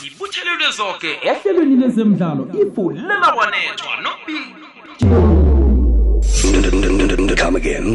zibuthelelwe zonke ehlelweni lezemidlalo ifulela kwanethwa nobili Come again.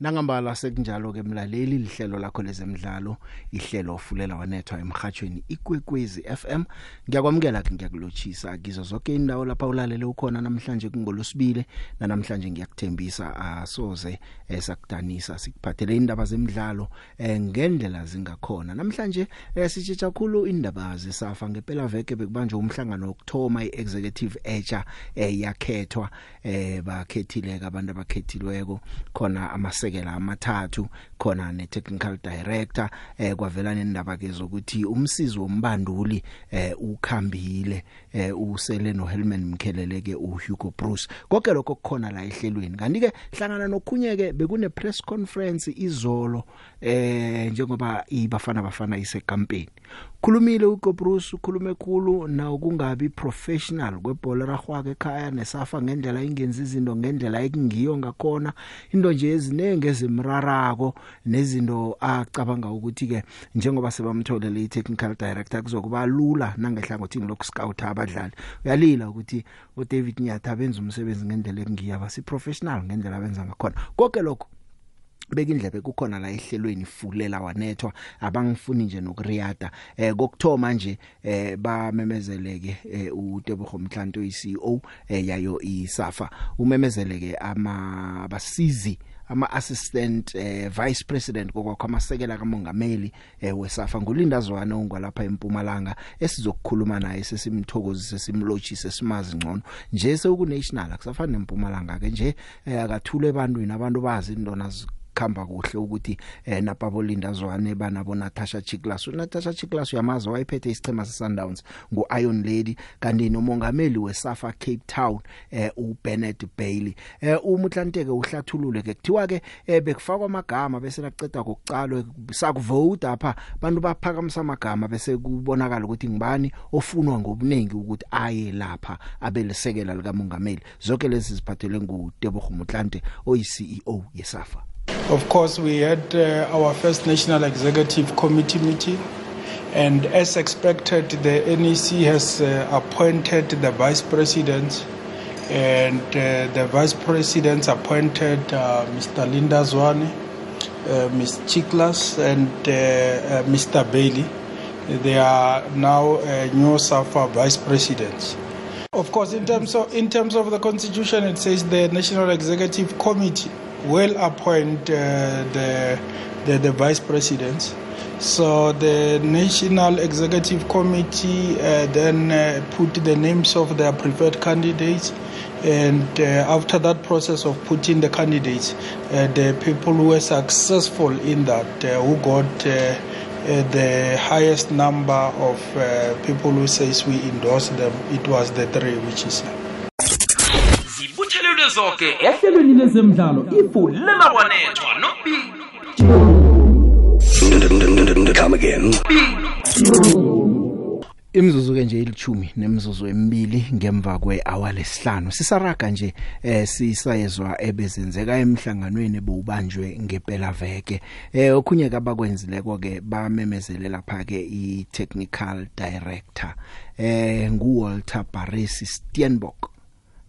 Nangambala sekunjalo ke mlaleli lihlelo lakho lezemidlalo ihlelo ofulela wanethwa emhathweni ikwekwezi FM ngiyakwamukela ke ngiyakulochisa kizo zonke indawo lapha ulalele ukhona namhlanje kungolosibile na namhlanje ngiyakuthembisa. Asoze esakudanisa sikuphathele indaba zemidlalo eh, ngendlela zingakhona. Namhlanje eh, sitshetsha kakhulu indaba zesafa. Ngempela veke bekubanjwe umhlangano wokthoma iexecutive echa eh, yakhethwa eh bakhethile abantu abakhethilweko. Khona amase amasekela amathathu khona ne technical director eh kwavela nendaba ke zokuthi umsizi wombanduli eh ukhambile eh usele no Helman Mkheleleke uHugo Bruce. Konke lokho kukhona la ehlelweni. Kanti ke hlangana nokhunyeke bekune press conference izolo eh njengoba ibafana bafana ise campaign khulumile uGo Bruce ukhulume khulu na ukungabi professional kwebhola ragwaka ekhaya nesafa ngendlela ingenzi izinto ngendlela ekungiyo ngakhona. Into nje ezinenge ezimrarako nezinto acabanga ukuthi ke njengoba sebamtholele i-technical director kuzokuba lula nangehlangothini lokuscout abadlali. Uyalila ukuthi uDavid Nyatha benza umsebenzi ngendlela ekungiyaba si professional ngendlela abenza ngakhona. Konke lokho. Bekindlebe kukhona la ehlelweni fulela wanethwa abangifuni nje nokuriyada. Eh kokthoma nje eh bamemezeleke eh, uTebogo Mhlanto iCEO eh, yayo iSafa. Umemezeleke ama abasizi ama assistant eh, vice president kokwakho amasekela kamongameli eh, wesafa ngulinda zwane ongwalapha eMpumalanga esizokukhuluma naye sesimthokozise simlotshise simazi ngcono. Nje seku national akusafani neMpumalanga ke nje eh, akathule ebantwini abantu bazi indona khamba kuhle ukuthi eh napabo Linda Zwane banabo Natasha Chiklas uNatasha Chiklas uyamazi wayephethe isichema seSundowns nguIron Lady kanti nomongameli weSafa Cape Town eh uBennett Bailey. Eh umuhlanteke uhlathulule ke kuthiwa ke eh bekufakwa amagama bese laqeda kokucalwe sakuvote apha bantu baphakamisa amagama bese kubonakala ukuthi ngibani ofunwa ngobuningi ukuthi aye lapha abelesekela lika mongameli zonke lezi ziphathelwe nguTebogo Motlante oyi CEO yeSafa. Of course, we had uh, our first National Executive Committee meeting, and as expected, the NEC has uh, appointed the Vice President, and uh, the Vice Presidents appointed uh, Mr. Linda Zwane, uh, Ms. Chiklas, and uh, Mr. Bailey. They are now new SAFA Vice Presidents. Of course, in terms of in terms of the Constitution, it says the National Executive Committee will appoint uh, the, the the vice presidents. So the National Executive Committee uh, then uh, put the names of their preferred candidates, and uh, after that process of putting the candidates, uh, the people who were successful in that, uh, who got the highest number of people who says we endorse them, it was the three, which is. Zibuthelelwe zonke ehlelweni lezemidlalo ifulela kwanethwa nobili Come again. Imzuzu ke nje ilithumi nemzuzu emibili ngemva kwehour lesihlanu. Sisaraga nje eh sisayezwa ebezenzeka emhlanganweni ebewubanjwe ngempela veke eh okhunye kabakwenzileko ke bamemezele lapha ke i technical director eh ngu Walter Baresi Steenbok.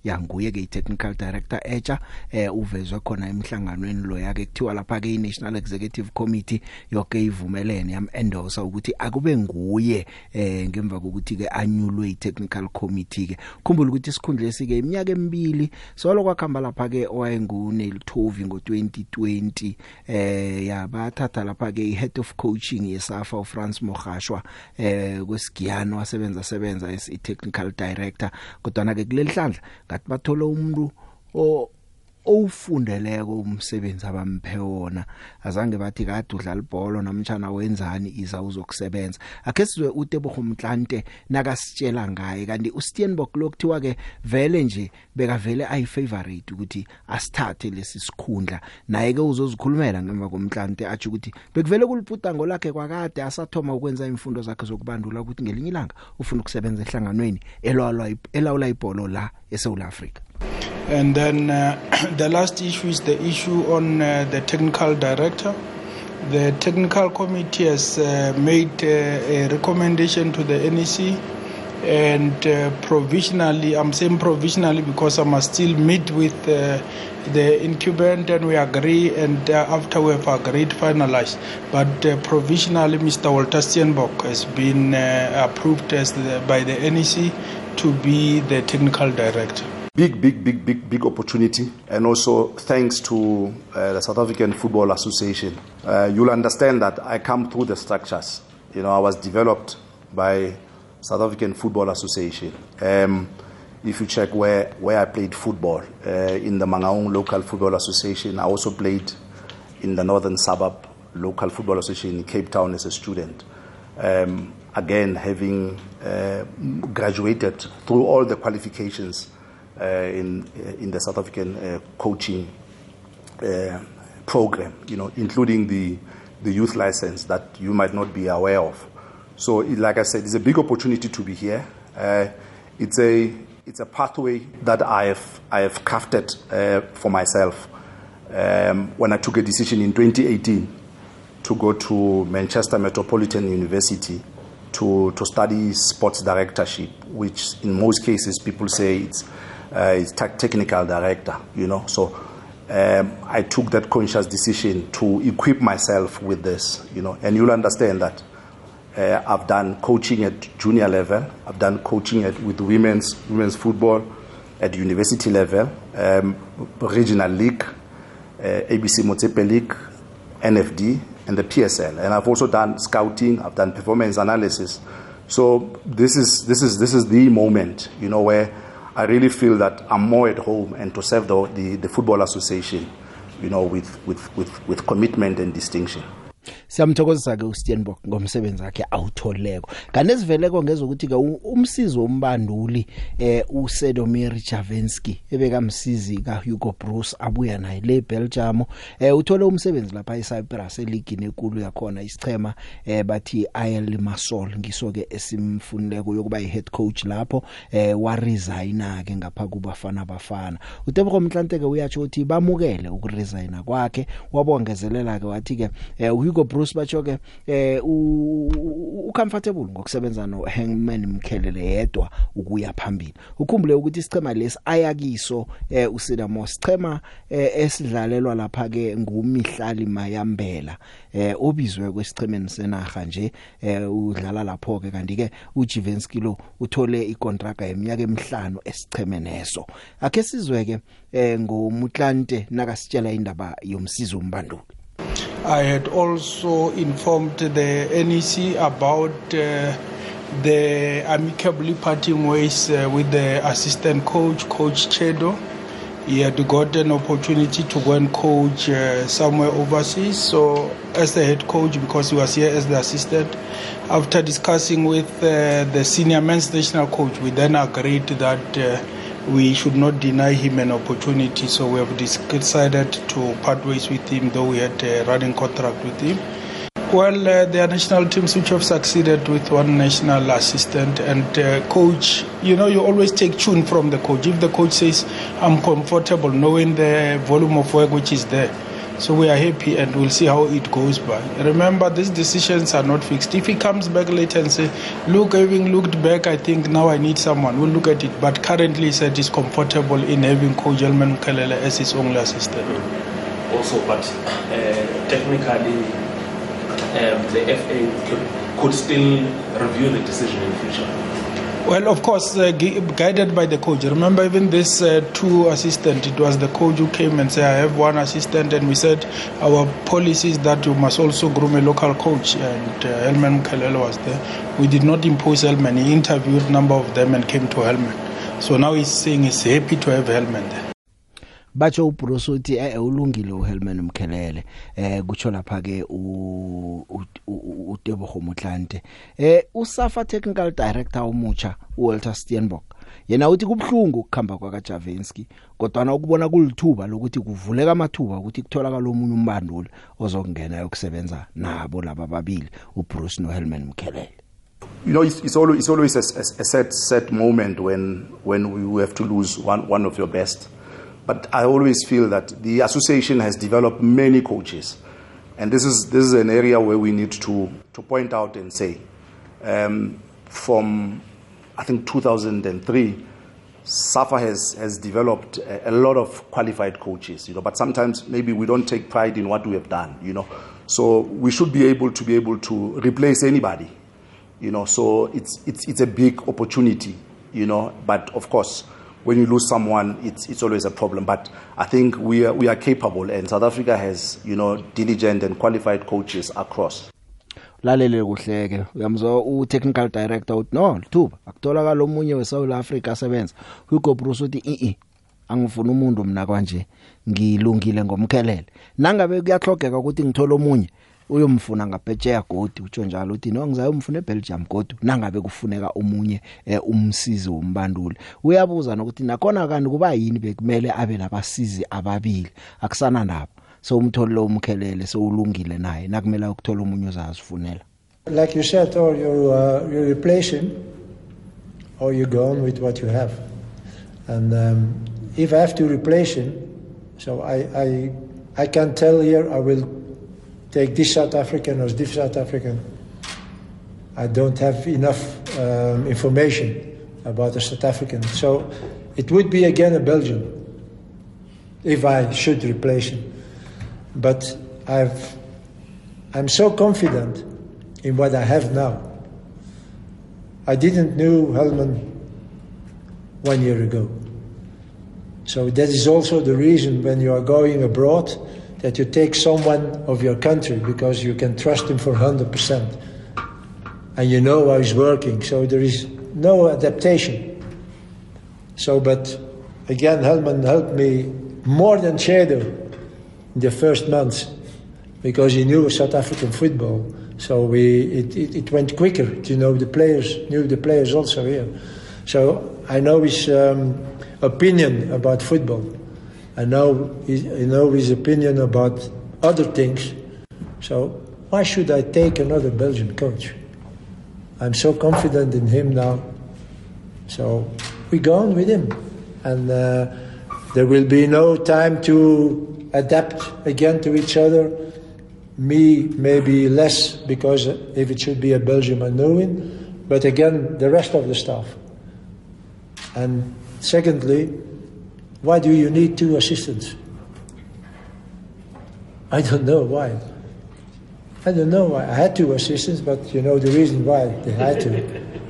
Yanguye ke i-technical director etsha eh uvezwe khona emhlanganweni lo yake kuthiwa lapha ke i-National Executive Committee yonke ivumelene yam endorse ukuthi akube nguye eh ngemva kokuthi ke anyulwe i-technical committee ke. Khumbula ukuthi isikhundla esike iminyaka emibili solo kwakhamba lapha ke owayengu Neil Tovi ngo2020 eh yabathatha lapha ke i-head of coaching yeSafa uFrance Mogashwa eh kwesigiyano wasebenza sebenza as i-technical director. Kodwa na ke kuleli hlandla ngathi bathola umuntu o owufundeleko umsebenzi abamphe wona. Azange bathi kade udlala ibhola namtjana wenzani iza uzokusebenza. Akhe sizwe uTebogo Mtlante nakasitshela ngaye kanti uSteenbok lokuthiwa ke vele nje bekavele ayi favorite ukuthi asithathe lesi sikhundla. Naye ke uzozikhulumela ngemva komtlante athi ukuthi bekuvele kulibhudango lakhe kwakade asathoma ukwenza imfundo zakhe zokubandula ukuthi ngelinye ilanga ufuna ukusebenza ehlanganweni elawula elawula ibhola la eSouth Africa And then uh, the last issue is the issue on uh, the technical director. The technical committee has uh, made a recommendation to the NEC and uh, provisionally, I'm saying provisionally because I must still meet with uh, the incumbent and we agree, and uh, after we have agreed, finalized. But provisionally, Mr. Walter Steenbok has been approved as the, by the NEC to be the technical director. Big, big, big, big, big opportunity, and also thanks to uh, the South African Football Association. Uh, you'll understand that I come through the structures. You know, I was developed by South African Football Association. Um, if you check where, where I played football uh, in the Mangaung Local Football Association, I also played in the Northern Suburb Local Football Association in Cape Town as a student. Um, again, having uh, graduated through all the qualifications in, in the South African uh, coaching uh, program, you know, including the, the youth license that you might not be aware of. So, it- like I said, it's a big opportunity to be here. Uh, it's a it's a pathway that I have I have crafted uh, for myself um, when I took a decision in 2018 to go to Manchester Metropolitan University to to study sports directorship, which in most cases people say it's uh, tech- technical director. You know, so um, I took that conscious decision to equip myself with this. You know, and you'll understand that. Uh, I've done coaching at junior level. I've done coaching at, with women's women's football at university level, um, regional league, uh, ABC Motsepe League, NFD, and the PSL. And I've also done scouting. I've done performance analysis. So this is this is this is the moment, you know, where I really feel that I'm more at home and to serve the the, the football association, you know, with with with, with commitment and distinction. Siyamthokozisa ke uSteenbok ngomsebenzi wakhe awutholeko. Kanti esiveleko ngezokuthi ke u- umsizi wombanduli eh uSedomir Javenski ebekamsizi ka Hugo Bruce abuya naye le Belgium. Eh uthole umsebenzi lapha eCyprus eligini enkulu yakhona isichema eh bathi IL Masol ngiso ke esimfunileko yokuba ihead coach lapho eh wa resigna ke ngapha kubafana bafana. uTebogo Mhlanteke uyatsho ukuthi bamukele ukuresigna kwakhe wabongezelela ke wathi ke eh Hugo Bruce batsho ke eh ucomfortable ngokusebenza no Hangman Mkhelele yedwa ukuya phambili? Ukhumbule ukuthi isichema lesi ayakiso eh uSidamo sichema eh, esidlalelwa lapha ke ngumihlali Mayambela eh obizwe kwesichemeni senaga nje eh udlala lapho ke kanti ke uJivenski lo uthole icontract yeminyaka emihlanu esichemeni eso akhe sizwe ke eh ngomutlante nakasitshela indaba yomsizo umbanduli I had also informed the NEC about uh, the amicably parting ways uh, with the assistant coach, Coach Chedo. He had got an opportunity to go and coach uh, somewhere overseas. So, as the head coach, because he was here as the assistant, after discussing with uh, the senior men's national coach, we then agreed that uh, we should not deny him an opportunity. So we have decided to part ways with him, though we had a running contract with him. Well, uh, there are national teams which have succeeded with one national assistant and uh, coach. You know, you always take tune from the coach. If the coach says, I'm comfortable knowing the volume of work which is there. So we are happy and we'll see how it goes by. Remember, these decisions are not fixed. If he comes back later and say, look, having looked back, I think now I need someone, we'll look at it. But currently he said he's comfortable in having Coach Elman Kalele as his only assistant. also, but uh, technically, um, the FA could, could still review the decision in future. Well, of course, uh, gu- guided by the coach. Remember, even this uh, two assistant, it was the coach who came and said, "I have one assistant," and we said our policy is that you must also groom a local coach. And uh, Helman Kalele was there. We did not impose Helman. He interviewed a number of them and came to Helman. So now he's saying he's happy to have Helman there. Batsho uBruce uthi eh ulungile uHelman Mkhelele. Eh kutsho lapha ke u u- u- uTebogo Motlante eh uSafa technical director umutsha uWalter Steenbok yena uthi kubhlungu ukukhamba kwakaJavenski kodwa na ukubona kulithuba lokuthi kuvuleka amathuba ukuthi kutholakala omunye umbanduli ozokungena yokusebenza nabo laba babili uBruce noHelman Mkhelele. You know, it's, it's always, it's always a, a, a set, set moment when, when we have to lose one, one of your best. But I always feel that the association has developed many coaches. And this is, this is an area where we need to, to point out and say, um, from I think 2003, SAFA has, has developed a, a lot of qualified coaches, you know, but sometimes maybe we don't take pride in what we have done, you know. So we should be able to be able to replace anybody, you know. So it's, it's, it's a big opportunity, you know, but of course, when you lose someone, it's, it's always a problem. But I think we are, we are capable, and South Africa has, you know, diligent and qualified coaches across. lalele kuhleke uyamzwa u technical director uthi no lithuba akutholakala omunye we South Africa asebenza Hugo Bruce uthi i angifuna umuntu mina kanje ngilungile ngomkhelele nangabe kuyahlogeka ukuthi ngithola omunye uyomfuna ngabhejeya godi utsho njalo uthi no ngizayomfuna eBelgium godi nangabe kufuneka omunye eh, umsizi wombanduli. Uyabuza nokuthi nakhona kanti kuba yini bekumele abe labasizi ababili? Akusana ndaba so umtholi lo umkhelele so ulungile naye nakumele ukuthola umunye ozazifunela. Like you said, or you uh, you replace him, or you go on with what you have. And um, if I have to replace him, so I, I I can tell here I will take this South African or this South African. I don't have enough um, information about the South African, so it would be again a Belgian if I should replace him. But I've I'm so confident in what I have now. I didn't know Hellman one year ago. So that is also the reason when you are going abroad that you take someone of your country because you can trust him for 100%. And you know how he's working, so there is no adaptation. So, but again, Hellman helped me more than Shadow in the first months because he knew South African football. So we, it, it, it went quicker to know the players, knew the players also here. So I know his um, opinion about football. I know, his, I know his opinion about other things. So why should I take another Belgian coach? I'm so confident in him now. So we go on with him. And uh, there will be no time to adapt again to each other me maybe less because if it should be a Belgium I know him, but again the rest of the staff. And secondly, why do you need two assistants? I don't know why. I don't know why. I had two assistants, but you know the reason why they had to.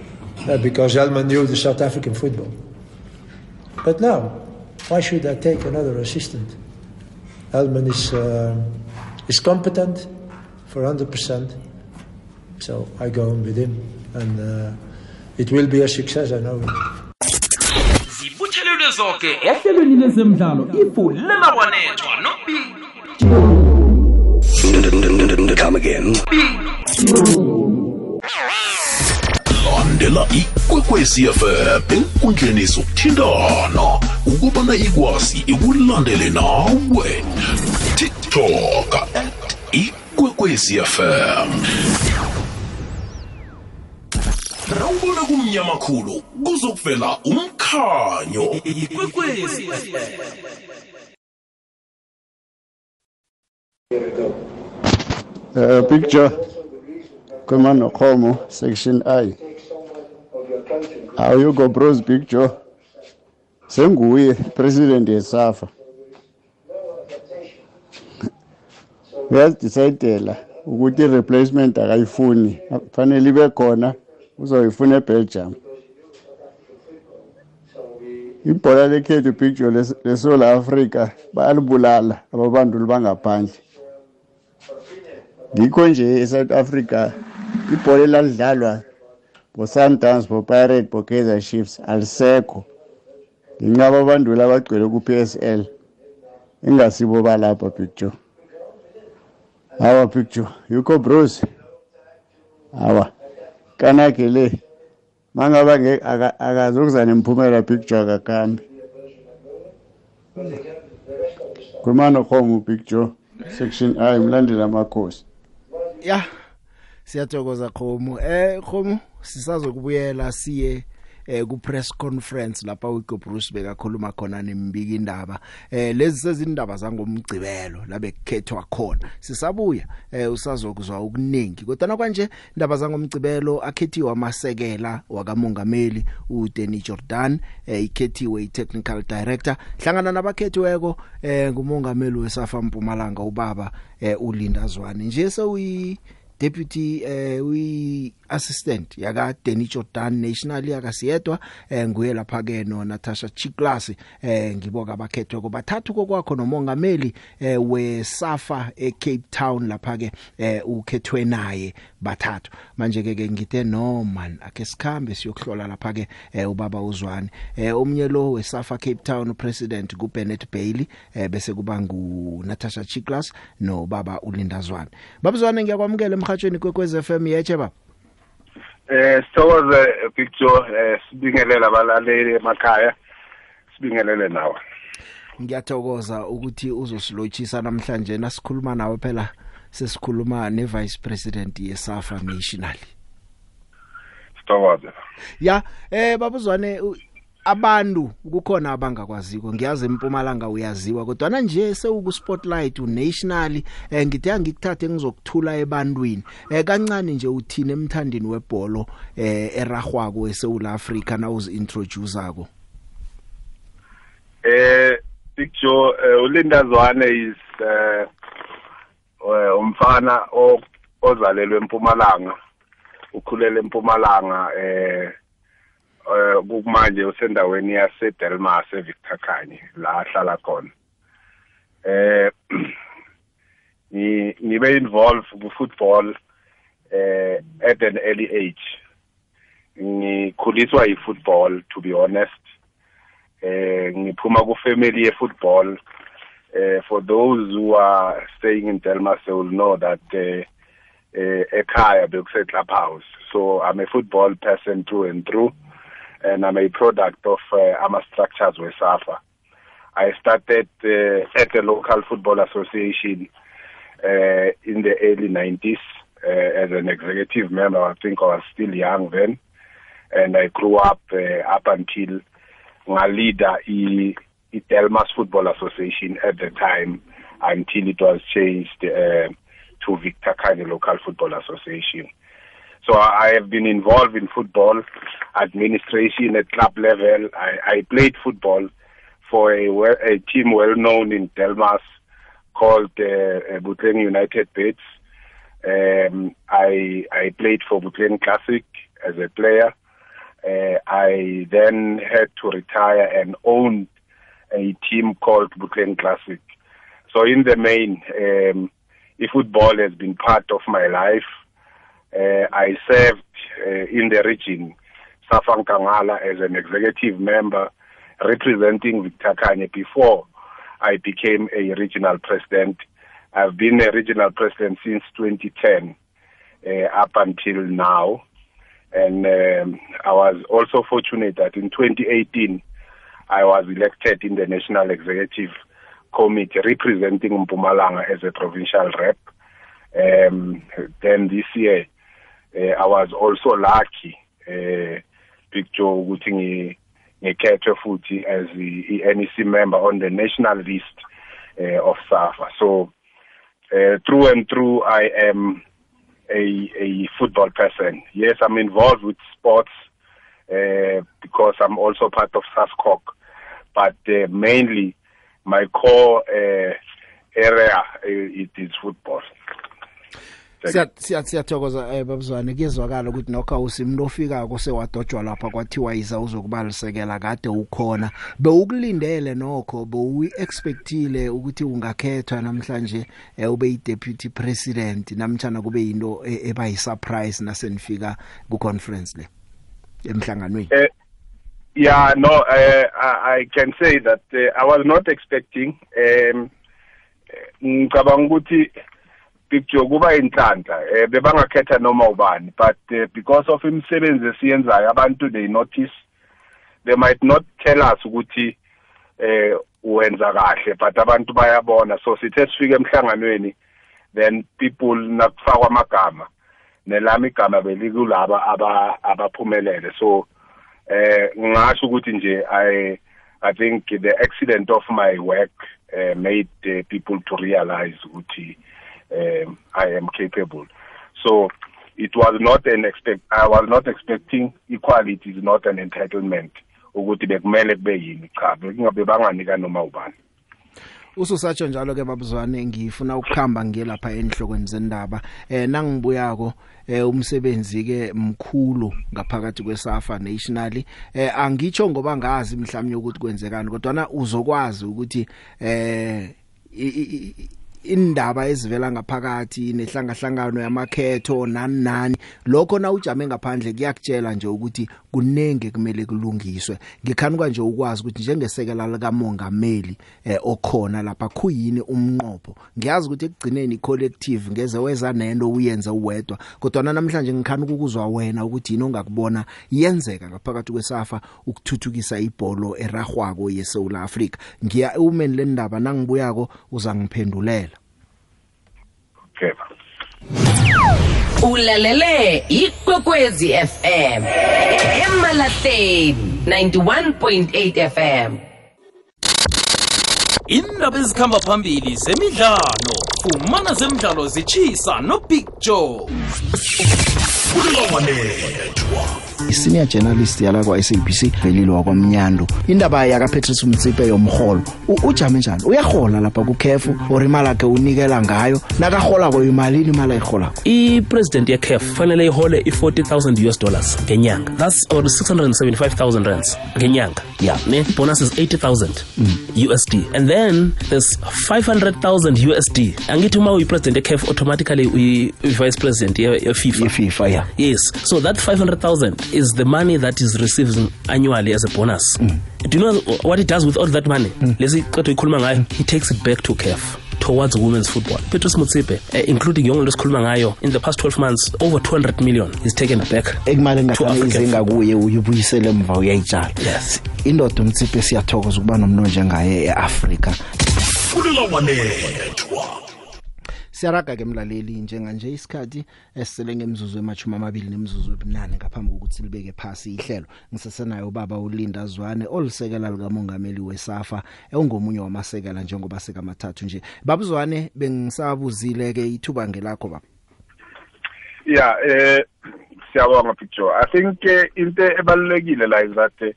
Uh, because Elman knew the South African football. But now, why should I take another assistant? Elman is. Uh, is competent for 100%. So I go on with him, and uh, it will be a success, I know. Zibuthelelwe zonke ehlelweni lezemidlalo ifulela kwanethwa nobili Come again. landela ikwekwezi fm enkundleni zokuthintana ukubana ikwazi ikulandele nawe. Tiktok at ikwekwezi fm rawubona kumnyama khulu kuzokuvela umkhanyo ikwekwezi Uh, picture Kwemano Khomo, section I. Ayugo Bros picture. Senguye president yeSAFA. Uyazidecidela ukuthi replacement akayifuni. Fanele ibe khona uzoyifuna eBelgium. Ibhola lekhethu picture leSouth Africa bayalibulala ababanduli bangaphandle. ngikho nje eSouth Africa ibhola elalidlalwa bo-Sundowns bo-Pirate bo-Kaizer Chiefs alisekho ngenxa ababanduli abagcwele ku-PSL ingasibo balapha picture hawa picture yikho bros hawa kanakhe le mangaba akazokuza nemphumela picture akakambi khulumana khomo picture section i mlandela amakhosi ya siyathokoza khomo eh khomo sisazokubuyela siye eh ku press conference lapha uGo Bruce bekakhuluma khona nembiki indaba eh lezi sezindaba zangomgcibelo labe kukhethwa khona. Sisabuya eh usazokuzwa okuningi kodwa kwanje indaba zangomgcibelo akhethiwe amasekela wakamongameli uDeni Jordan eh ikhethiwe i-technical director. Hlangana nabakhethiweko eh ngumongameli weSafa Mpumalanga ubaba eh uLinda Zwane nje sewuyi deputy eh uyi assistant yaka Danny Jordan National yakasiyedwa eh nguye lapha ke no Natasha Chiklas eh ngiboka abakhethwe kobathathu kokwakho nomongameli eh weSafa eCape Town lapha ke eh ukhethwe naye bathathu. Manje ke ngithe no man ake sikhambe siyokuhlola lapha ke eh ubaba uzwane. Eh omnye lo weSafa Cape Town president kuBennett Bailey eh bese kuba ngu Natasha Chiklas no baba uLindazwane babuzwane ngiyakwamukela emhathweni kwekwez FM yeche baba Eh sithokoze picture eh sibingelela abalaleli emakhaya. Sibingelele nawe. Ngiyathokoza ukuthi uzosilochisa namhlanje. Nasikhuluma nawe phela. Sesikhuluma ne vice president yeSafa National sithokoze. Ya eh babuzwane abantu kukhona abangakwaziko. Ngiyazi empumalanga uyaziwa kodwa na nje sewuku spotlight unational eh ngithe ngikuthathe ngizokuthula ebantwini. Eh kancane nje uthini emthandini webhola eh eragwako eSouth Africa na uzi introduceako eh picture uh, ulindazwane is uh, uh, umfana ozalelwe eMpumalanga ukhulele eMpumalanga eh eh kumanje usendaweni yase Delmas eVictor Khanye la ahlala khona. Eh ni nibe involved ku football eh at an early age. Ngikhuliswa yi football to be honest. Eh ngiphuma ku family ye football eh for those who are staying in Delmas they will know that uh, uh, ekhaya bekuse clubhouse so i'm a football person through and through. And I'm a product of uh, AMA structures with SAFA. I started uh, at the local football association uh, in the early 90s uh, as an executive member. I think I was still young then, and I grew up uh, up until ngaleader i Delmas Football Association at the time until it was changed uh, to Victor Khanye Local Football Association. So I have been involved in football administration at club level. I, I played football for a, a team well known in Delmas called uh, Butleng United Bits. Um, I I played for Butleng Classic as a player. Uh, I then had to retire and owned a team called Butleng Classic. So in the main, um, football has been part of my life. Uh, I served uh, in the region, Safankangala, as an executive member representing Victor Kanye before I became a regional president. I've been a regional president since 2010 uh, up until now. And um, I was also fortunate that in 2018, I was elected in the National Executive Committee representing Mpumalanga as a provincial rep. Um, then this year, uh, I was also lucky uh, picture ukuthi ngikhethwe futhi as the NEC member on the national list uh, of SAFA. So uh, through and through, I am a, a football person. Yes, I'm involved with sports uh, because I'm also part of SASCOC, but uh, mainly my core uh, area uh, it is football. Siyathokoza eh babuzwane. Kuyezwakala ukuthi nokho awusimuntu ofikako sewadojwa lapha kwathiwa iza uzokubalisekela kade ukhona. Bewukulindele nokho bewuexpectile ukuthi ungakhethwa namhlanje eh, ube yideputy president namtjana kube yinto e, eba yisurprise nasenifika ku conference le emhlanganweni. Uh, yeah no uh, I, I can say that uh, I was not expecting um ngicabanga ukuthi picture kuba inhlanhla eh bebangakhetha noma ubani but uh, because of imisebenzi esiyenzayo abantu they notice they might not tell us ukuthi eh wenza kahle but abantu bayabona. So sithe sifike emhlanganweni then people nakufakwa amagama nelami igama belikulaba aba abaphumelele. So eh ngasho ukuthi nje i i think the accident of my work uh, made uh, people to realize ukuthi um, i am capable. So it was not an expect i was not expecting equality is not an entitlement. Ukuthi bekumele kube yini cha bekungabe banganika noma ubani. Ususatsho njalo ke babuzwane ngifuna ukukhamba ngiye lapha enhlokweni zendaba. Eh nangibuyako eh umsebenzi ke mkhulu ngaphakathi kweSafa National eh angitsho ngoba ngazi mhlawumnye ukuthi kwenzekani kodwa na uzokwazi ukuthi eh indaba ezivela ngaphakathi nehlangahlangano yamakhetho nani nani. Lokho na ujame ngaphandle kuyakutshela nje ukuthi kunenge kumele kulungiswe. Ngikhanuka nje ukwazi ukuthi njengesekela lika mongameli eh, okhona lapha khuyini umnqopho? Ngiyazi ukuthi ekugcineni collective ngeze weza nento uyenza uwedwa kodwa namhlanje ngikhanuka ukuzwa wena ukuthi yini ongakubona yenzeka ngaphakathi kwesafa ukuthuthukisa ibhola eragwako yeSouth Africa ngiya umeni lendaba nangibuyako uzangiphendulela. Keva ulalele ikwekwezi fm emalahleni 91.8 fm indaba ezikhamba phambili zemidlalo. Fumana zemidlalo zitshisa nobig joe. Isenior journalist yala kwa SABC velilo wakwamnyando indaba yaka Patrice Mtsipe yomholo ujame njani? Uyahola lapha ku CAF or imali yakhe unikela ngayo? Nakahola ko imalini imali ayihola i president ye CAF fanele ihole i 40000 US dollars ngenyanga. That's or 675000 rands ngenyanga. Yeah. Ne bonus is 80000 mm. USD and then there's 500000 USD angithi uma uyi president ye CAF automatically uyi vice president ye, ye FIFA ye FIFA yeah. Yes. So that 500000 is the money that is received annually as a bonus. Mm. do you know what he does with all that money? Mm. lesi qetho ikhuluma ngayo he takes it back to CAF towards women's football. Petrus Mutsipe uh, including yonke lesikhuluma ngayo in the past 12 months over 200 million is taken back ekumali engathana izinga kuye uyibuyisele emva uyayitshala. Yes. Indoda umtsipe siyathokoza ukuba nomno njengaye eAfrica fulela wanethwa siyaraga ke mlaleli njenganje isikhathi esisele ngemzuzu emachuma amabili nemzuzu ebunane ngaphambi kokuthi libeke phasi ihlelo. Ngisesenayo ubaba uLinda Zwane olisekela lika mongameli weSafa engomunye wamasekela njengoba seka mathathu nje babuzwane bengisabuzile ke ithuba ngelakho baba. Yeah eh siyabonga picture i think uh, into ebalulekile la is that uh,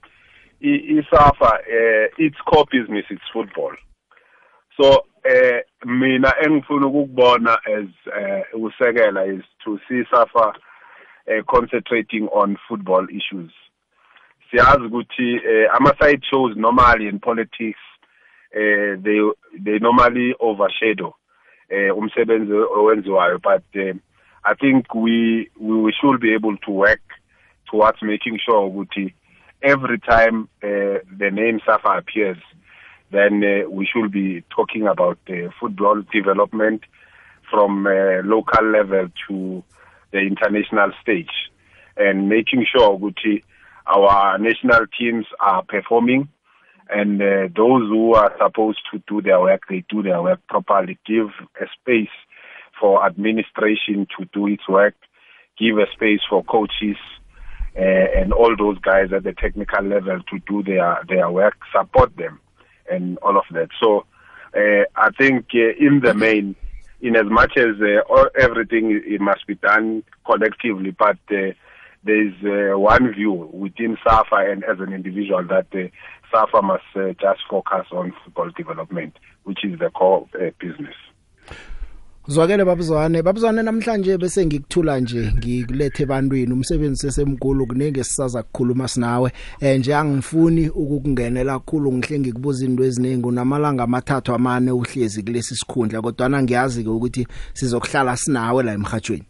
iSafa uh, its core business is football. So eh mina engifuna ukukubona as eh ukusekela is to see SAFA eh concentrating on football issues. Siyazi ukuthi eh ama side shows normally in politics eh they they normally overshadow eh umsebenzi owenziwayo but uh, i think we we should be able to work towards making sure ukuthi every time uh, the name SAFA appears then uh, we should be talking about uh, football development from uh, local level to the international stage and making sure that our national teams are performing and uh, those who are supposed to do their work they do their work properly. Give a space for administration to do its work. Give a space for coaches uh, and all those guys at the technical level to do their their work. Support them. And all of that. So uh, I think uh, in the main, in as much as uh, all, everything it must be done collectively, but uh, there's uh, one view within SAFA and as an individual that uh, SAFA must uh, just focus on football development, which is the core uh, business. Zwakele babuzwane babuzwane namhlanje bese ngikuthula nje ngikulethe ebantwini umsebenzi sesemkhulu kunenge sisaza kukhuluma sinawe. Eh nje angifuni ukukungenela kakhulu ngihle ngikubuza into eziningi. Unamalanga amathathu amane uhlezi kulesi sikhundla kodwa na ngiyazi ke ukuthi sizokuhlala sinawe la emhathweni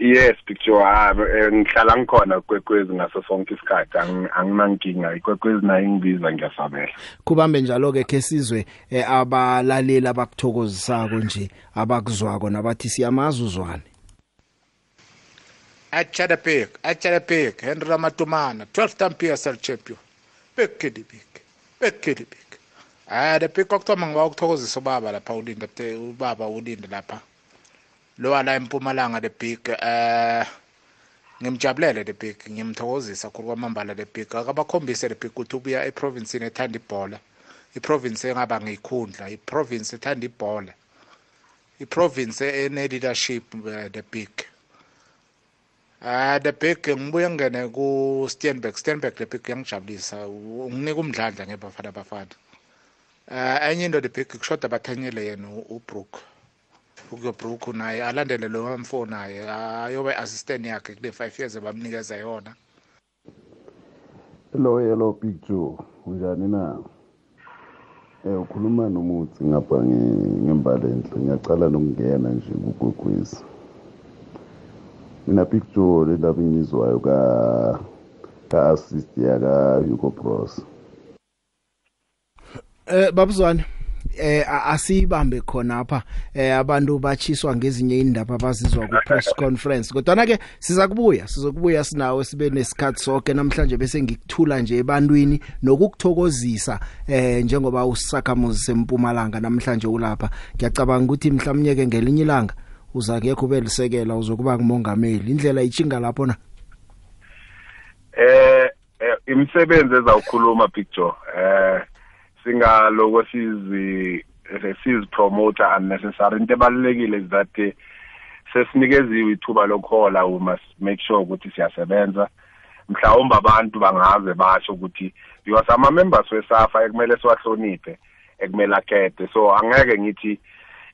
Yes picture ah ngihlala ngikhona kwekwezi ngaso sonke isikhathi. Anginankinga ikwekwezi nayo ingibiza ngiyasabela. Kubambe njalo ke ke sizwe eh, abalaleli abakuthokozisako nje abakuzwako nabathi siyamazuzwane Achadapik Achadapik Henry Ramatumana 12 time PSL champion. Big Kiddy Big Big Kiddy Big Ah the pick okuthoma ngiba ukuthokozisa ubaba lapha ulinda ubaba ulinda lapha. Lo wala empumalanga the big eh ngimjabulele le big ngimthokozisa khulu kwamambala le big. Akabakhombise le big ukuthi ubuya eprovinsini ethanda ibhola. Iprovince engaba ngikhundla iprovince ethanda ibhola. Iprovince ene-leadership uh, the big. Ah the big ngibuye ngene ku Steenberg Steenberg the big yangijabulisa. Unginika umdlandla ngebafana bafana. Ah enye into the big kushoda bathanyele yena uBrook ukuyo Brook naye alandele lo mfo naye ayobe assistant yakhe kule 5 years bamnikeza yona. Hello hello Big Joe unjani na? Eh ukhuluma nomuthi ngapha ngembalenhle ngiyacala nokungena nje kugwegwezi. Mina Big Joe le ndaba engizwayo ka ka assist yaka Hugo Bros Eh babuzwane. Eh asibambe khona apha eh abantu bachiswa ngezinye indaba abazizwa ku press conference. Kodwa na ke siza kubuya sizokubuya sinawe sibe nesikhathi sonke namhlanje bese ngikuthula nje ebantwini nokukuthokozisa eh njengoba usakhamuzi sempumalanga namhlanje ulapha. Ngiyacabanga ukuthi mhlawumnye ke ngelinye ilanga uza ke kube lisekela uzokuba kumongameli indlela ichinga lapho na? Eh imisebenzi ezawukhuluma picture eh singaloko sizi sizi promoter unnecessary. Into ebalekile is that sesinikeziwe ithuba lokhola we must make sure ukuthi siyasebenza. Mhlawumbe abantu bangaze basho ukuthi because ama members wesafa ekumele siwahloniphe ekumele akhethe. So angeke ngithi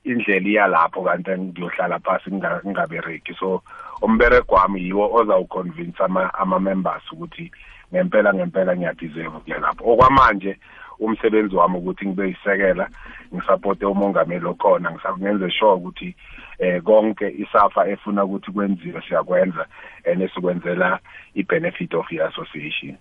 indlela iyalapho kanti ngiyohlala phansi ngingabereki so umbereko wami yiwo ozawuconvince ama ama ukuthi ngempela ngempela ngiyadeserve kuya lapho. Okwamanje umsebenzi wami ukuthi ngibe yisekela ngisupport umongameli okhona ngisakungenze sure ukuthi eh konke isafa efuna ukuthi kwenziwe siyakwenza and sikwenzela ibenefit of the association.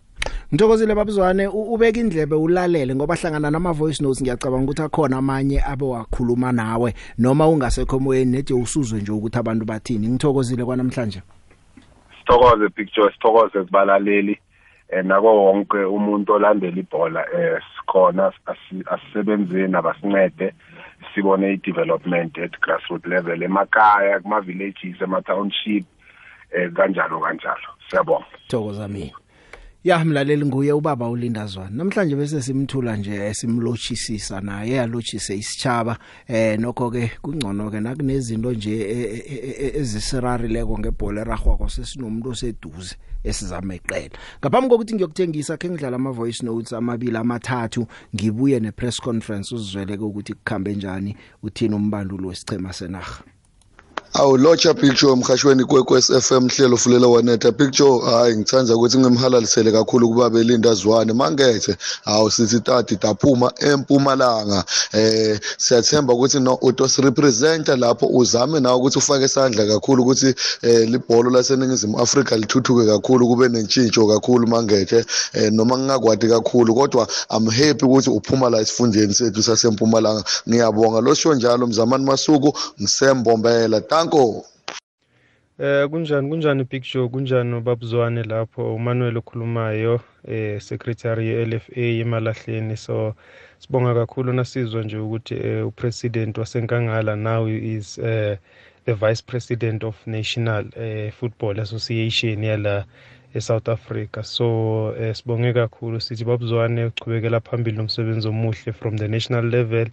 Ngithokozile babuzwane ubeka indlebe ulalele ngoba hlangana nama voice notes ngiyacabanga ukuthi akhona amanye abe wakhuluma nawe noma ungasekho moyeni nede usuzwe nje ukuthi abantu bathini. Ngithokozile kwanamhlanje. Sithokoze picture sithokoze sibalaleli. Nako wonke umuntu olandela ibhola eh sikhona asisebenzeni abasincede sibone i-development at grassroots level emakhaya kuma villages ema township eh kanjalo kanjalo. Siyabonga. Thokoza mina Ya mlaleli nguye ubaba ulindazwana. Namhlanje bese simthula nje simlochisisa naye yalochise isitshaba eh nokho ke kungcono ke nakunezinto nje ezisirarileko ngebhola eragwako sesinomuntu oseduze esizameqela. Ngaphambi kokuthi ngiyokuthengisa ke ngidlala ama voice notes amabili amathathu ngibuye ne press conference uzizweleke ukuthi kukhambe njani uthini umbandulo wesichema senaga. Awu locha picture emhashweni kwekwes FM hlelo fulela wanetha. Picture hayi ngithanda ukuthi ngimhalalisele kakhulu kuba belinda zwane mangethe awu sithi tati daphuma empumalanga. Eh siyathemba ukuthi no utos representer lapho uzame nawe ukuthi ufake isandla kakhulu ukuthi eh libhola laseningizimu Afrika lithuthuke kakhulu kube nentshintsho kakhulu mangethe. Eh noma ngingakwadi kakhulu kodwa i'm happy ukuthi uphuma la esifundeni sethu sasempumalanga. Ngiyabonga. Losho njalo mzamani masuku ngisembombela. Nanko Eh kunjani kunjani Big Joe? Kunjani ubabuzwane lapho? uManuel okhulumayo eh secretary ye-LFA emalahleni. So sibonga kakhulu. Nasizwa nje ukuthi uh, upresident wasenkangala now is uh, the vice president of National uh, Football Association yala eSouth Africa. So uh, sibonge kakhulu. Sithi babuzwane uchubekela phambili nomsebenzi omuhle from the national level.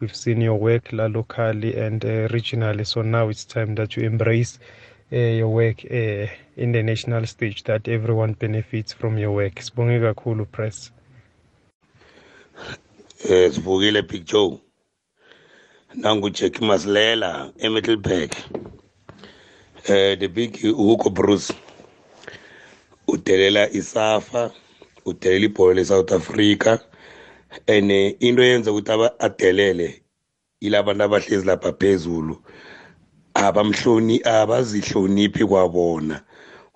We've seen your work la locally and uh, regionally so now it's time that you embrace uh, your work uh, in the national stage that everyone benefits from your work. Sibonge kakhulu press. Eh sibukile big joe. Nangu Jack Masilela eMiddelburg eh the big Hugo Bruce. Udelela isafa udelela ibhola leSouth Africa. Ene into yenza ukuthi adelele ilabantu abahlezi lapha phezulu abamhloni abazihloniphi kwabona.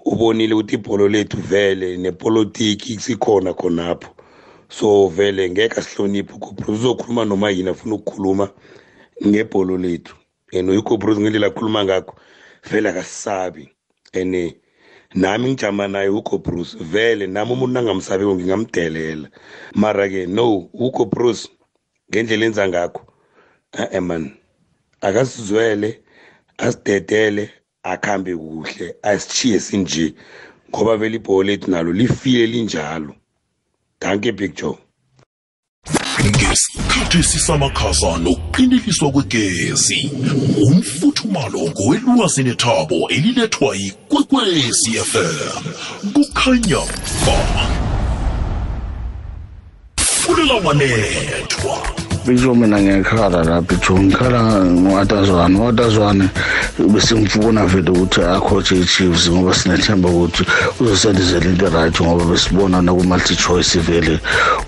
Ubonile ukuthi ibholo lethu vele nepolitiki sikhona khonapho. So vele ngeke asihloniphe uGobrus uzokhuluma noma yini afuna ukukhuluma ngebholo lethu. And uGobrus ngendlela akhuluma ngakho vele akasisabi ene nami ngijama naye ugo bruce. Vele nami umuntu nangamsabiko ngingamdelela. Mara-ke no ugo bruce ngendlela enza ngakho e-e man akasizwele asidedele akhambe kuhle asitshiye sinje ngoba vele ibhola lethu nalo lifile linjalo. Danke big joe. Ngesikhathi sisamakhaza nokuqindeliswa kwegezi umfuthumalo ngowelwazi nethabo elilethwa yikwekwezi fm kukhanya ba. Fulela wanethwa bijo mina ngiyakhala la bijo ngikhala ngoatazwane uatazwane besimfuna vele ukuthi akhotshe i-chiefs ngoba sinethemba ukuthi uzosendizela into right ngoba besibona naku-multi-choice vele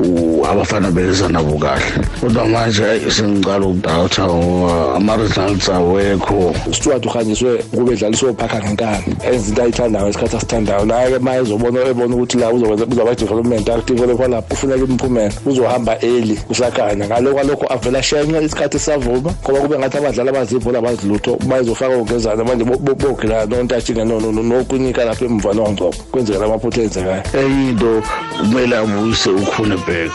u- abafana beza nabo kahle. Kodwa manje eyi, sengicala ukudawutha ngoba ama-results awekho. Stuart uhanjiswe kube edlaliswe ophakha ngenkani. Enza into ayithandayo ngesikhathi asithandayo. Naye ma ezobona ebona ukuthi la uzokwenza uzaba development akudevelopha lapho kufuneka imiphumela uzohamba early kusakhanya. Ngalo kwalokho avela shenye isikhathi sisavuma ngoba kube ngathi abadlali abazibhola abazilutho bayizofaka ongezana manje bogilana nontatshika nokunika lapha emva nongcobo. Kwenzeka lamaphutha enzekayo enye into kumele abuyise ukhunebek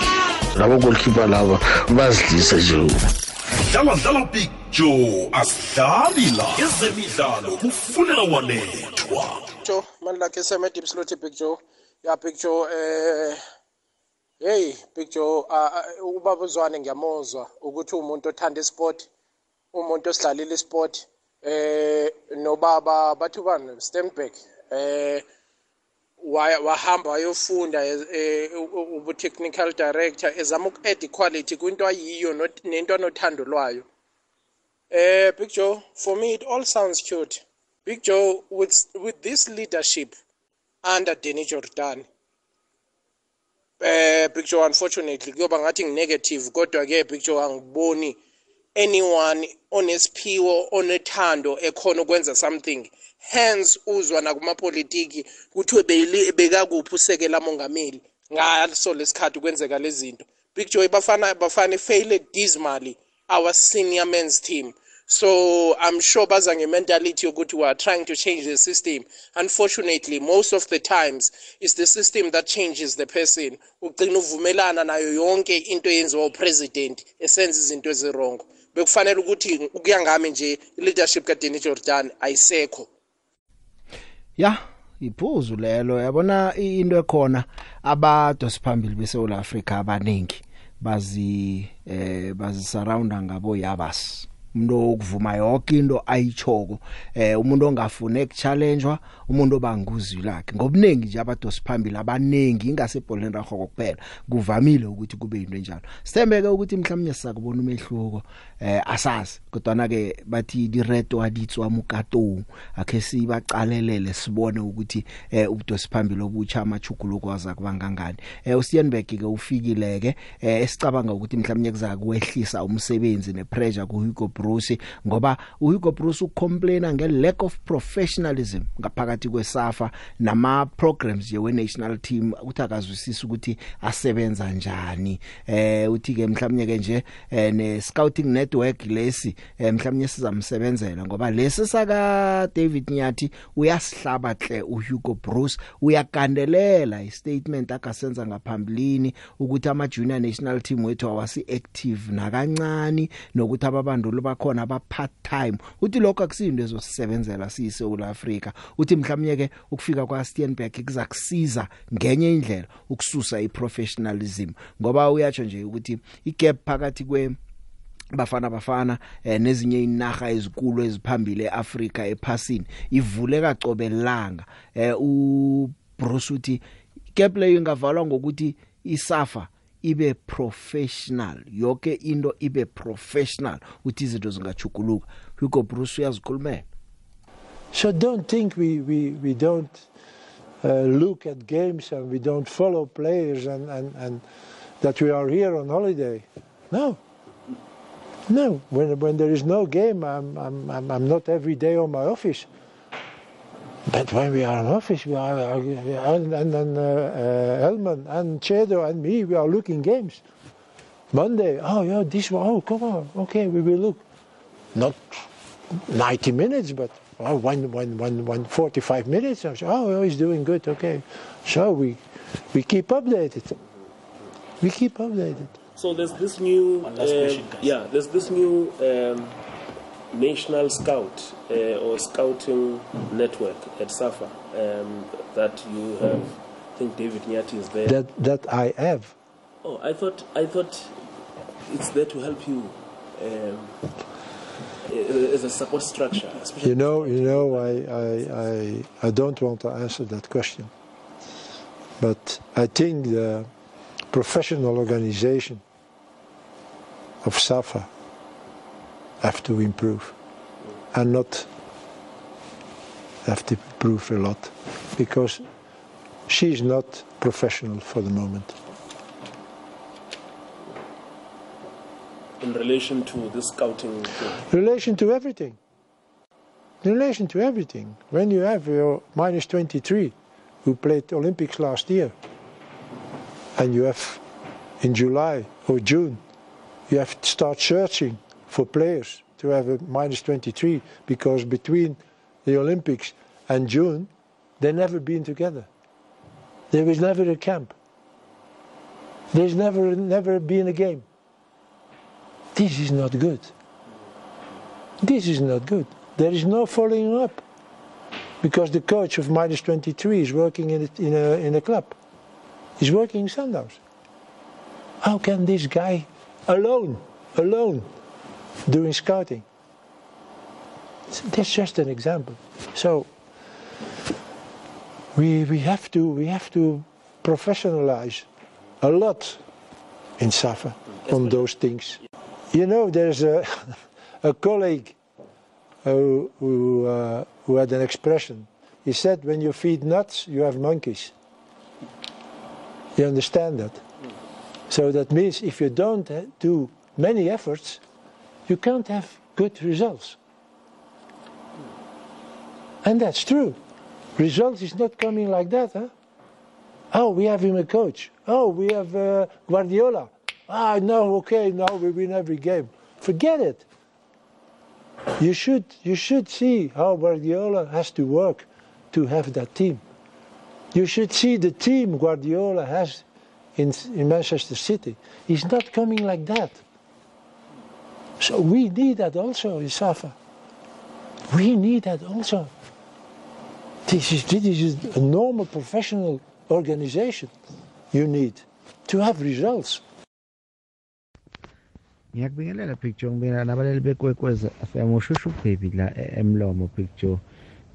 labo golkeeper laba bazidlisa nje. Dlala dlala big joe asidlali la. Ezemidlalo kufulela wanethwa Joe, mani lakhe seme deep slot Big Joe. Ya Big Joe eh hey Big Joe ah, ah, ubaba uzwane ngiyamuzwa ukuthi umuntu othanda isport, umuntu osidlalile isport eh nobaba bathi bani Stenberg eh wahamba wayofunda eh, eh, u- ubu technical director ezama uku-add quality kwinto ayiyo nento anothando lwayo. Eh Big Joe for me it all sounds cute. Big Joe with with this leadership under Danny Jordan eh Big Joe unfortunately kuyoba ngathi nginegative kodwa ke Big Joe angiboni anyone onesiphiwo onethando ekhona ukwenza something. Hence uzwa nakumapolitiki kuthiwe beyili- bekakuphi usekela mongameli ngaso lesikhathi kwenzeka lezi zinto. Big joy bafana bafana failed dismally our senior men's team. So i'm sure baza nge-mentality yokuthi we are trying to change the system. Unfortunately most of the times it's the system that changes the person. Ugcina uvumelana nayo yonke into eyenziwa upresident esenza izinto ezirongo bekufanele ukuthi ukuya ngami nje i-leadership kadeni jordan ayisekho. Ya iphuzu lelo yabona into ekhona abadosi phambili beSouth Africa abaningi bazi eh bazi surrounda ngabo yabas. Umuntu okuvuma yonke into ayichoko eh umuntu ongafune ukuchallengewa umuntu obanguzwi lakhe. Ngobuningi nje abadosi phambili abaningi ingasebholeni raho kuphela kuvamile ukuthi kube into enjalo. Sithembeke ukuthi mhlawumnye sizakubona umehluko eh asazi. Kodwa na ke bathi di reto aditswa mukato akhe sibaqalelele sibone ukuthi eh ubudosi phambili obutsha amachuguluko waza kubangangani eh uStienberg ke ufikile ke eh esicabanga ukuthi mhlawumnye kuzakuwehlisa umsebenzi nepressure ku Hugo Bruce ngoba uHugo Bruce ucomplaina nge lack of professionalism ngaphakathi kwesafa nama programs ye national team uthi akazwisisa ukuthi asebenza njani. Eh uthi ke mhlawumnye ke nje eh ne scouting network lesi eh, mhlawumnye sizamsebenzela ngoba lesi saka David Nyathi uyasihlaba hle uHugo Bruce uyakandelela istatement akasenza ngaphambilini ukuthi ama junior national team wethu awasi active nakancane nokuthi ababanduli bakhona aba part time. Uthi lokho akusinto ezosebenzela siyiSouth Africa uthi mhlawumnye ke ukufika kwa Steenberg kuzakusiza ngenye indlela ukususa iprofessionalism. Ngoba uyatsho nje ukuthi igap phakathi kwe bafana bafana eh, nezinye inaga ezikulu eziphambili eAfrica ephasini ivule kacobelanga eh, u Bruce uthi gap leyo ingavalwa ngokuthi isafa ibe professional yonke into ibe professional uthi izinto zingachukuluka Hugo Bruce uyazikhulumela So don't think we, we, we don't uh, look at games and we don't follow players and, and, and that we are here on holiday. No. No. When, when there is no game, I'm, I'm, I'm, I'm not every day on my office. But when we are in office, we are, and, and, and uh, uh, Elman and Chedo and me, we are looking games. Monday, oh yeah, this one, oh come on, okay, we will look. Not 90 minutes, but oh, one, one, one, one 45 minutes. I say, oh, he's doing good, okay. So we, we keep updated. We keep updated. So there's this new, um, yeah, there's this new um, national scout uh, or scouting network at SAFA um, that you have. I think David Nyati is there. That that I have. oh, I thought I thought it's there to help you um, as a support structure. You know, you know, I, I, I, I don't want to answer that question. But I think the professional organization of SAFA have to improve and not have to improve a lot because she is not professional for the moment. in relation to this scouting thing. relation to everything. In relation to everything. When you have your minus 23 who played Olympics last year, and you have in July or June, you have to start searching for players to have a minus 23 because between the Olympics and June, they've never been together. There was never a camp. There's never never been a game. This is not good. This is not good. There is no following up because the coach of minus 23 is working in a, in a, in a club. He's working in Sundowns. How can this guy alone, alone, doing scouting? That's just an example. So we, we have to we have to professionalize a lot in SAFA on those things. You know, there's a, a colleague who, who, uh, who had an expression. He said, when you feed nuts, you have monkeys. You understand that? So that means if you don't uh, do many efforts, you can't have good results. And that's true. Results is not coming like that, huh? Oh, we have him a coach. Oh, we have uh, Guardiola. Ah, no, okay, now we win every game. Forget it. You should, you should see how Guardiola has to work to have that team. You should see the team Guardiola has in, in Manchester City. He's not coming like that. So we need that also in Safa. We need that also. This is, this is a normal professional organization you need to have results. ngiyakubingelela picture ngibingelela nabaleli bekwekweza fm ushushu baby la e- emlomo picture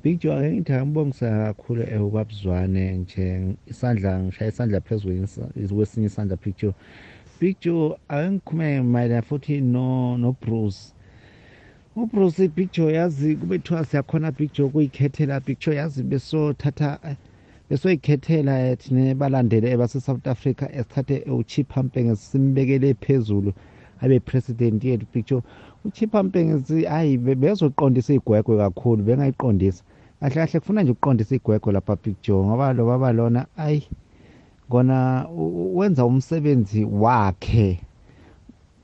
picture ake ngithi angibongisa kakhulu eh, ubabuzwane nje isandla ngishaya isandla phezulu kwesinye isandla picture picture ake ngikhume mayelana futhi no no Bruce. uBruce picture yazi kube thiwa siyakhona picture kuyikhethela picture yazi besothatha besoyikhethela thina balandele base-south africa esithathe uchipha mpenge simbekele phezulu abe president yethu picture. Uchipha mpenge hayi bezoqondisa igwegwe kakhulu bengayiqondisa. Kahle kahle kufuna nje ukuqondisa igwegwe lapha picture ngoba lo baba lona ayi kona wenza umsebenzi wakhe.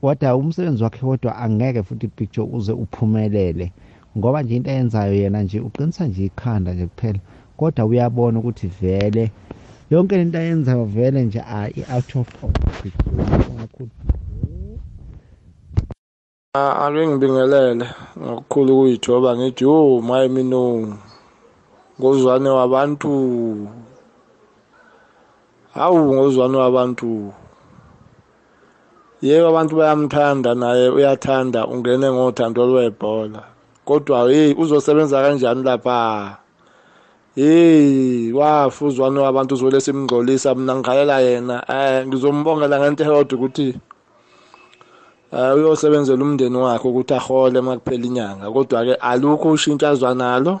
Kodwa umsebenzi wakhe kodwa angeke futhi picture uze uphumelele. Ngoba nje into ayenzayo yena nje uqinisa nje ikhanda nje kuphela. Kodwa uyabona ukuthi vele yonke lento ayenzayo vele nje i-out of kakhulu? Ake ngibingelele ngokukhulu ukuyithoba ngithi yo maye minongo ngozwane wabantu. Hawu ngozwane wabantu. Yebo abantu bayamthanda naye uyathanda ungene ngothando lwebhola. Kodwa hey uzosebenza kanjani lapha? Hey wafuzwane wabantu uzole simngcolisa mina ngikhalela yena. Eh ngizombongela ngento eyodwa ukuthi eh uyosebenzela umndeni wakhe ukuthi ahole makuphela inyanga. Kodwa ke alukho ushintsho azwanalo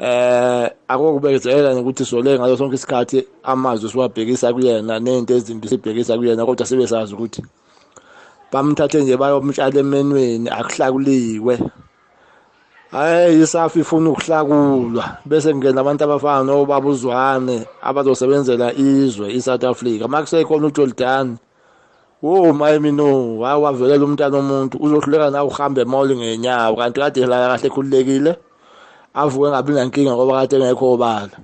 eh akokubekezela ukuthi sole ngaso sonke isikhathi amazwi siwabhekisa kuyena nento ezinto sibhekisa kuyena kodwa sibe sazi ukuthi bamthathe nje bayomtshala emenweni akuhlakuliwe. Hayi isafi ifuna ukuhlakulwa bese kungena abantu abafana nobabuzwane abazosebenzela izwe iSouth Africa. Makusekhona uJordan wo maye mino wawavelela umntana omuntu uzohluleka na uhambe emall ngenyawo kanti kade la kahle khululekile avuke ngabi nankinga ngoba kade engekho obala.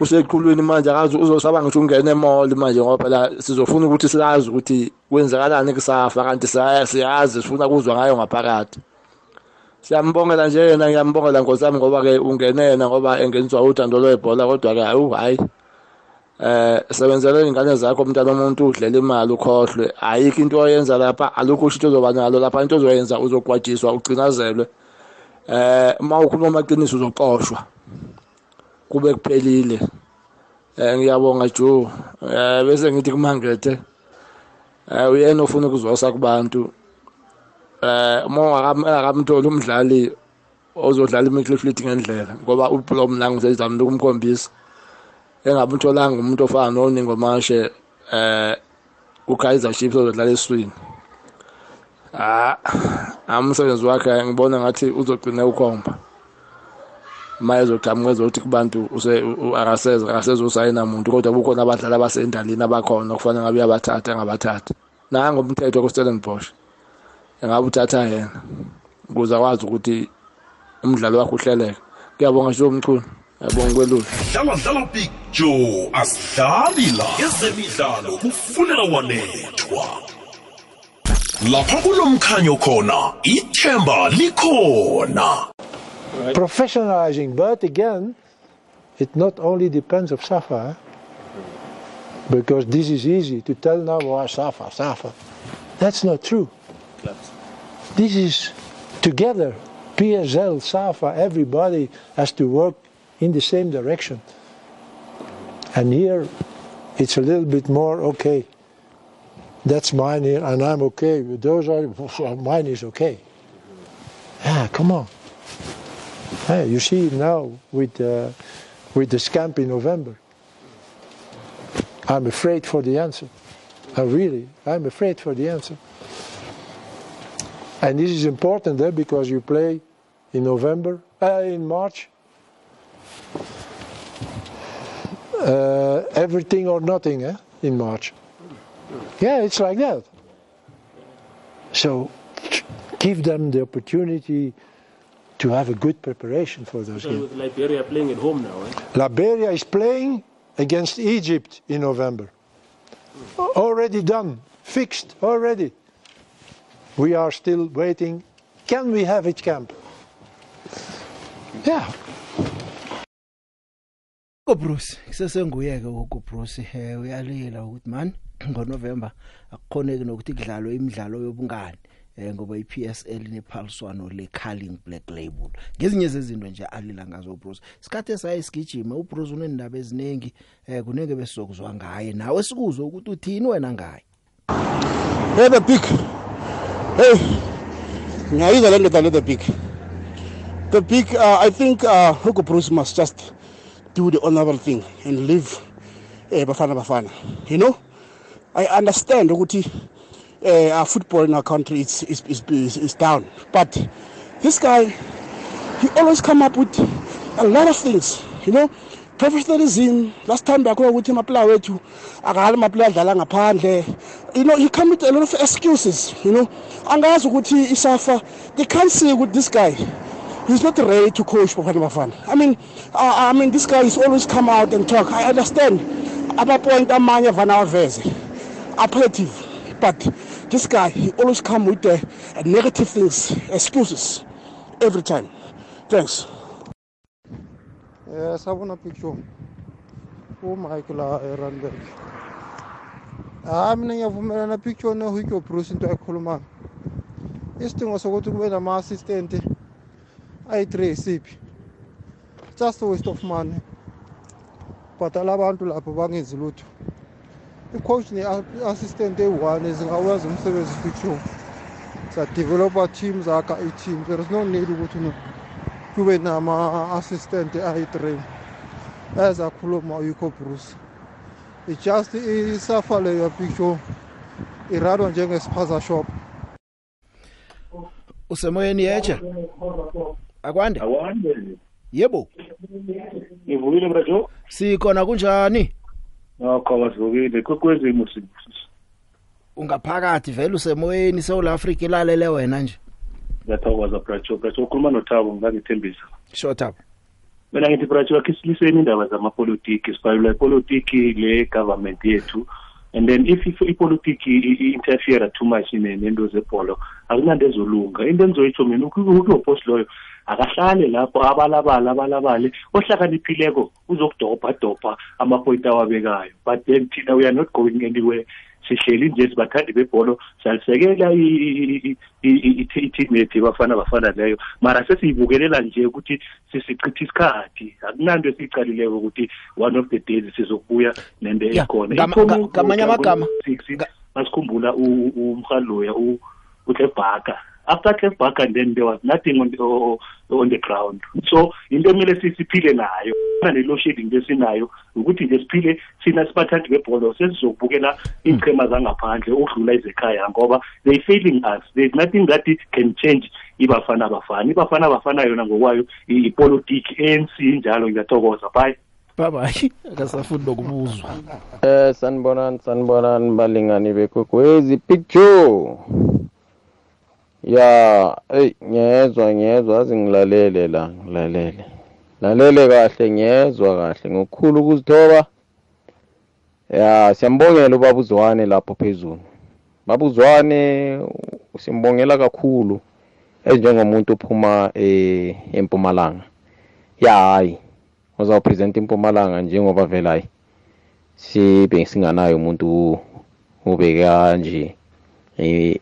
Useqhulwini manje akazi uzosaba ngisho ungena emall manje ngoba phela sizofuna ukuthi silazi ukuthi kwenzakalani kusafa kanti siyazi sifuna kuzwa ngayo ngaphakathi. Siyambongela nje yena ngiyambongela nkosami ngoba ke ungene yena ngoba engeniswa uthando lwebhola kodwa ke hayi hayi eh sebenzela ingane zakho umntana omuntu udlela imali ukhohlwe. Ayikho into oyenza lapha alukho usho into ozoba nalo lapha. Into ozoyenza uzogwatshiswa ugcinazelwe. Eh uma ukhuluma amaqiniso uzoxoshwa kube kuphelile. Eh ngiyabonga Joe. Eh bese ngithi kumangethe eh uyena ofuna ukuzosa kubantu. Eh uma ungakamtholi umdlali ozodlala imiclifleet ngendlela ngoba uPlom la ngisezama ukumkhombisa engabe utholanga umuntu ofana noningo mashe eh uKaizer Chiefs ozodlala eswini. Ah amsebenzi wakhe ngibona ngathi uzogcina ukhomba. Maye ezoqhamuka ezothi kubantu akaseze akasezosayina muntu kodwa kukhona abadlali abasendalini abakhona okufanele ngabe uyabathatha engabathatha nanga umthetho kuStellenbosch engabe uthatha yena ukuze akwazi ukuthi umdlalo wakhe uhleleke. Ngiyabonga nje umchunu yabonga kwelula dlala dlala big joe asidlali la. Ezemidlalo kufunela wanethwa. Lapha kulomkhanyo khona ithemba likhona Professionalizing, but again, it not only depends of Safa, eh? because this is easy to tell now, oh, Safa, Safa. That's not true. This is together. PSL, SAFA, everybody has to work in the same direction. And here it's a little bit more okay. That's mine and I'm okay. Those are mine is okay. Yeah, come on. Hey, you see now with uh, with the scamp in November. I'm afraid for the answer. I really, I'm afraid for the answer. And this is important eh, because you play in November, uh, in March. Uh, everything or nothing eh, in March. Yeah, it's like that. So give them the opportunity to have a good preparation for those So games. with Liberia playing at home now, eh? Liberia is playing against Egypt in November. Already done, fixed, already. We are still waiting. Can we have it camp? Yeah. uBruce kusesenguyeke ukho Bruce eh uyalila ukuthi man ngoNovember akukhoneki nokuthi kudlalwe imidlalo yobungani eh ngoba iPSL nephaliswano leCarling Black Label ngezinye zezinto nje alila ngazo uBruce isikhathe esayisigijima uBruce unendaba eziningi eh kuneke besizokuzwa ngaye nawe sikuzwe ukuthi uthini wena ngaye Hey, the pig. Hey, ngiyayizwa le ndoda le the pig. The pig, uh, I think uh, Hugo Bruce must just do the honorable thing and leave uh, Bafana Bafana. You know, I understand ukuthi uh, our football in our country is, is, is, is, down. But this guy, he always come up with a lot of things, you know. Professionalism, last time bakhona ukuthi amaplayer wethu akala amaplayer adlala ngaphandle. You know, he come with a lot of excuses, you know. Angazi ukuthi isafa, they can't see with this guy. He's not ready to coach Bafana Bafana. I mean, uh, I mean, this guy is always come out and talk. I understand. Apa point amanye vana aveze. Appreciative. But this guy, he always come with the uh, negative things, excuses, every time. Thanks. Eh sabona picture. uMike la eRandburg. Ah mina ngiyavumelana picture ne Hugo Bruce into ayikhuluma. Isidingo sokuthi kube nama assistant ayi3 siphi. Just a waste of money. Bhatala abantu lapho bangenzi lutho. I-coach ne-assistant eyi-one zingawenza umsebenzi picture. Sadevelopa team zakha i-team. There is no need ukuthi no kube nama-assistant ayi-3 ezakhuluma uyikho bruce. I-just isafa leyo picture. Iradwa njengesiphaza shop. Usemoyeni yecha akwande? Yebo. Ngivukile brajo sikhona kunjani? Nokho basivukile kwekwezimo ungaphakathi vele usemoyeni South Africa ilalele wena nje. Ngiyathokoza brajo brajo ukhuluma nothabo ngangithembisa. Shothabo mina ngithi brajo akhe siliseni indaba zamapolitiki sibalula ipolitiki le government yethu. And then if ipolitiki i-interfere too much ne- nento zebholo akunanto ezolunga. Into engizoyitsho mina ukuyopost loyo akahlale lapho abalabala abalabale ohlakaniphileko uzokudobha dobha amapoint awabekayo. But then thina we are not going anywhere. Sihleli nje sibathandi bebholo siyalisekela i-team yethu bafana bafana leyo. Mara sesiyibukelela nje ukuthi sisichitha isikhathi. Akunanto esiyiqalileko ukuthi one of the days sizokubuya nento Ya, ekhona. ngama- Iphomu- nga- ngamanye amagama. six masikhumbula u- umhaloya u- after Clebhaka then there was nothing on the, on the ground. So into emele si- siphile nayo ne-load shedding lesinayo ukuthi nje siphile sina sibathandi bebholo sesizokubukela iichema zangaphandle ukudlula izekhaya ngoba they failing us. There's nothing that it can change. Ibafana bafana ibafana bafana yona ngokwayo ipolitiki ANC njalo ngiyathokoza. Bye. Bye bye akasafuni nokubuzwa. Eh sanibonani sanibonani balingani bekwekwezi picture ya hey ngiyezwa ngiyezwa azi ngilalele la ngilalele. Lalele kahle ngiyezwa kahle ngokukhulu ukuzithoba. Ya siyambongela ubaba uzwane lapho phezulu. Baba uzwane simbongela kakhulu ezinjengomuntu ophuma eh, empumalanga. Ya hayi uzawupresenta impumalanga njengoba vele hayi sibe singanayo umuntu ubeka nje i-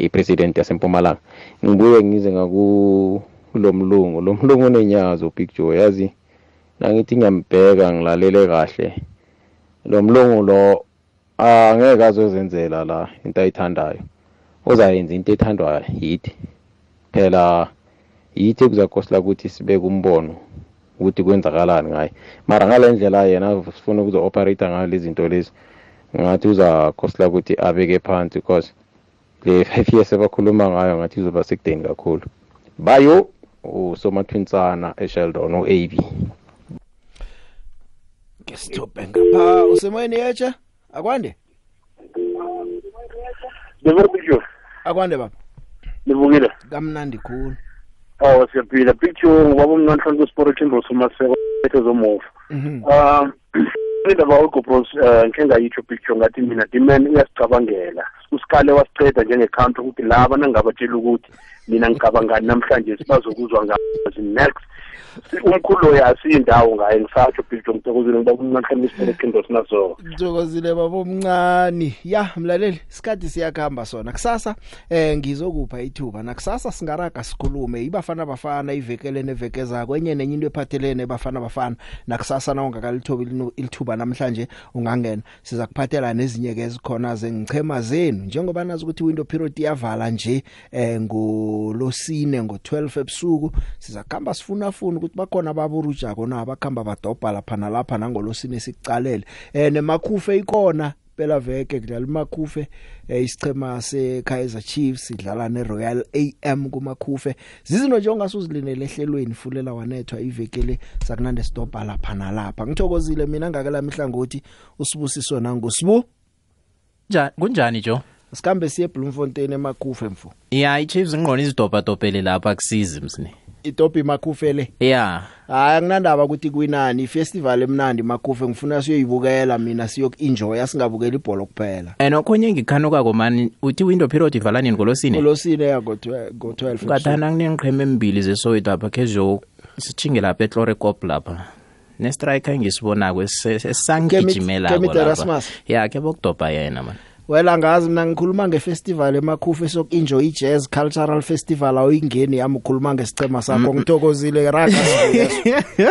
ipresident yasempumalanga. Ngibuye ngize ngaku lo mlungu lo mlungu unenyazo picture yazi nangithi ngiyambheka ngilalele kahle. Lo mlungu lo angeke azozenzela la into ayithandayo. Uzayenza into ethandwa yithi. Phela yithi kuzakosela ukuthi sibeke umbono ukuthi kwenzakalani ngayo mara ngale ndlela yena sifuna ukuzo-operate ngayo lezi zinto lezi ngathi uzakhosela ukuthi abeke phansi because le five years abakhuluma ngayo ngathi izoba sekudeni kakhulu bayo usomathwinsana esheldon u-ab ngesithobhe ngapha usemoyeni yetsha akwande Nivukile. akwande baba Nivukile. kamnandi khulu Oh siyaphila. Picture ngubaba umnanhlanhla kwesport Kimbo Somaseko ezomovu. Mhm. Um indaba uGopros eh ngike ngayitsho picture ngathi mina dimen uyasicabangela. Usikale wasiceda njenge country ukuthi laba nangabatshela ukuthi mina ngicabangani namhlanje sibazokuzwa ngazi next umkhulu loya asiyindawo ngaye ngisatsho picture ngithokozile ngibaba umnanhlanhla kwesport Kimbo Somaseko. Ngithokozile baba omncane. Ya mlaleli isikhathi siyakhamba sona. Kusasa eh ngizokupha ithuba. Nakusasa singaraga sikhulume. Ibafana bafana ivekele nevekeza kwenye nenye into ephathelene bafana bafana. Nakusasa na ungakalithoba ilinu- ilithuba namhlanje ungangena. Siza kuphathela nezinye ke ezikhona zengichema zenu. Njengoba nazi ukuthi window period iyavala nje eh ngolosine ngo12 ebusuku siza kuhamba sifuna funa ukuthi bakhona baburuja kona abakhamba badobha lapha nalapha nangolosine sikucalele eh nemakhufe ikona phela veke kudlala imakhufe eh, isichema seKaizer Chiefs sidlala neRoyal AM kumakhufe. Zizinto nje ongasuzilinele ehlelweni fulela wanethwa ivekele sakunande stopha lapha nalapha. Ngithokozile mina ngakela mihlangothi usibusiso nangusibu Njani kunjani Jo? Sikambe siye Bloemfontein emakhufe mfo. Ya iChiefs ngqona izidobha dobhele lapha kusizi msini. Itopi makhufe le Ya. hayi akunandaba ukuthi kwinani ifestival emnandi makhufe ngifuna siyoyibukela mina siyoku-enjoya singabukeli ibhola kuphela And okhonye ngikhanukako man uthi window period ivala nini ngolosine? ngolosine ya ngo-12 Ngathana kunenqhema embili zeSoweto lapha kezo sichinge lapha eTlorekop lapha. Nestriker ngisibonako esangigijimela Kemit lapha. Erasmus. Ya ke bokudobha yena man. Wela ngazi mina ngikhuluma ngefestival emakhufe soku-enjoy i-jazz cultural festival awuyingeni yami ukhuluma ngesicema sakho ngithokozile raga sibuya.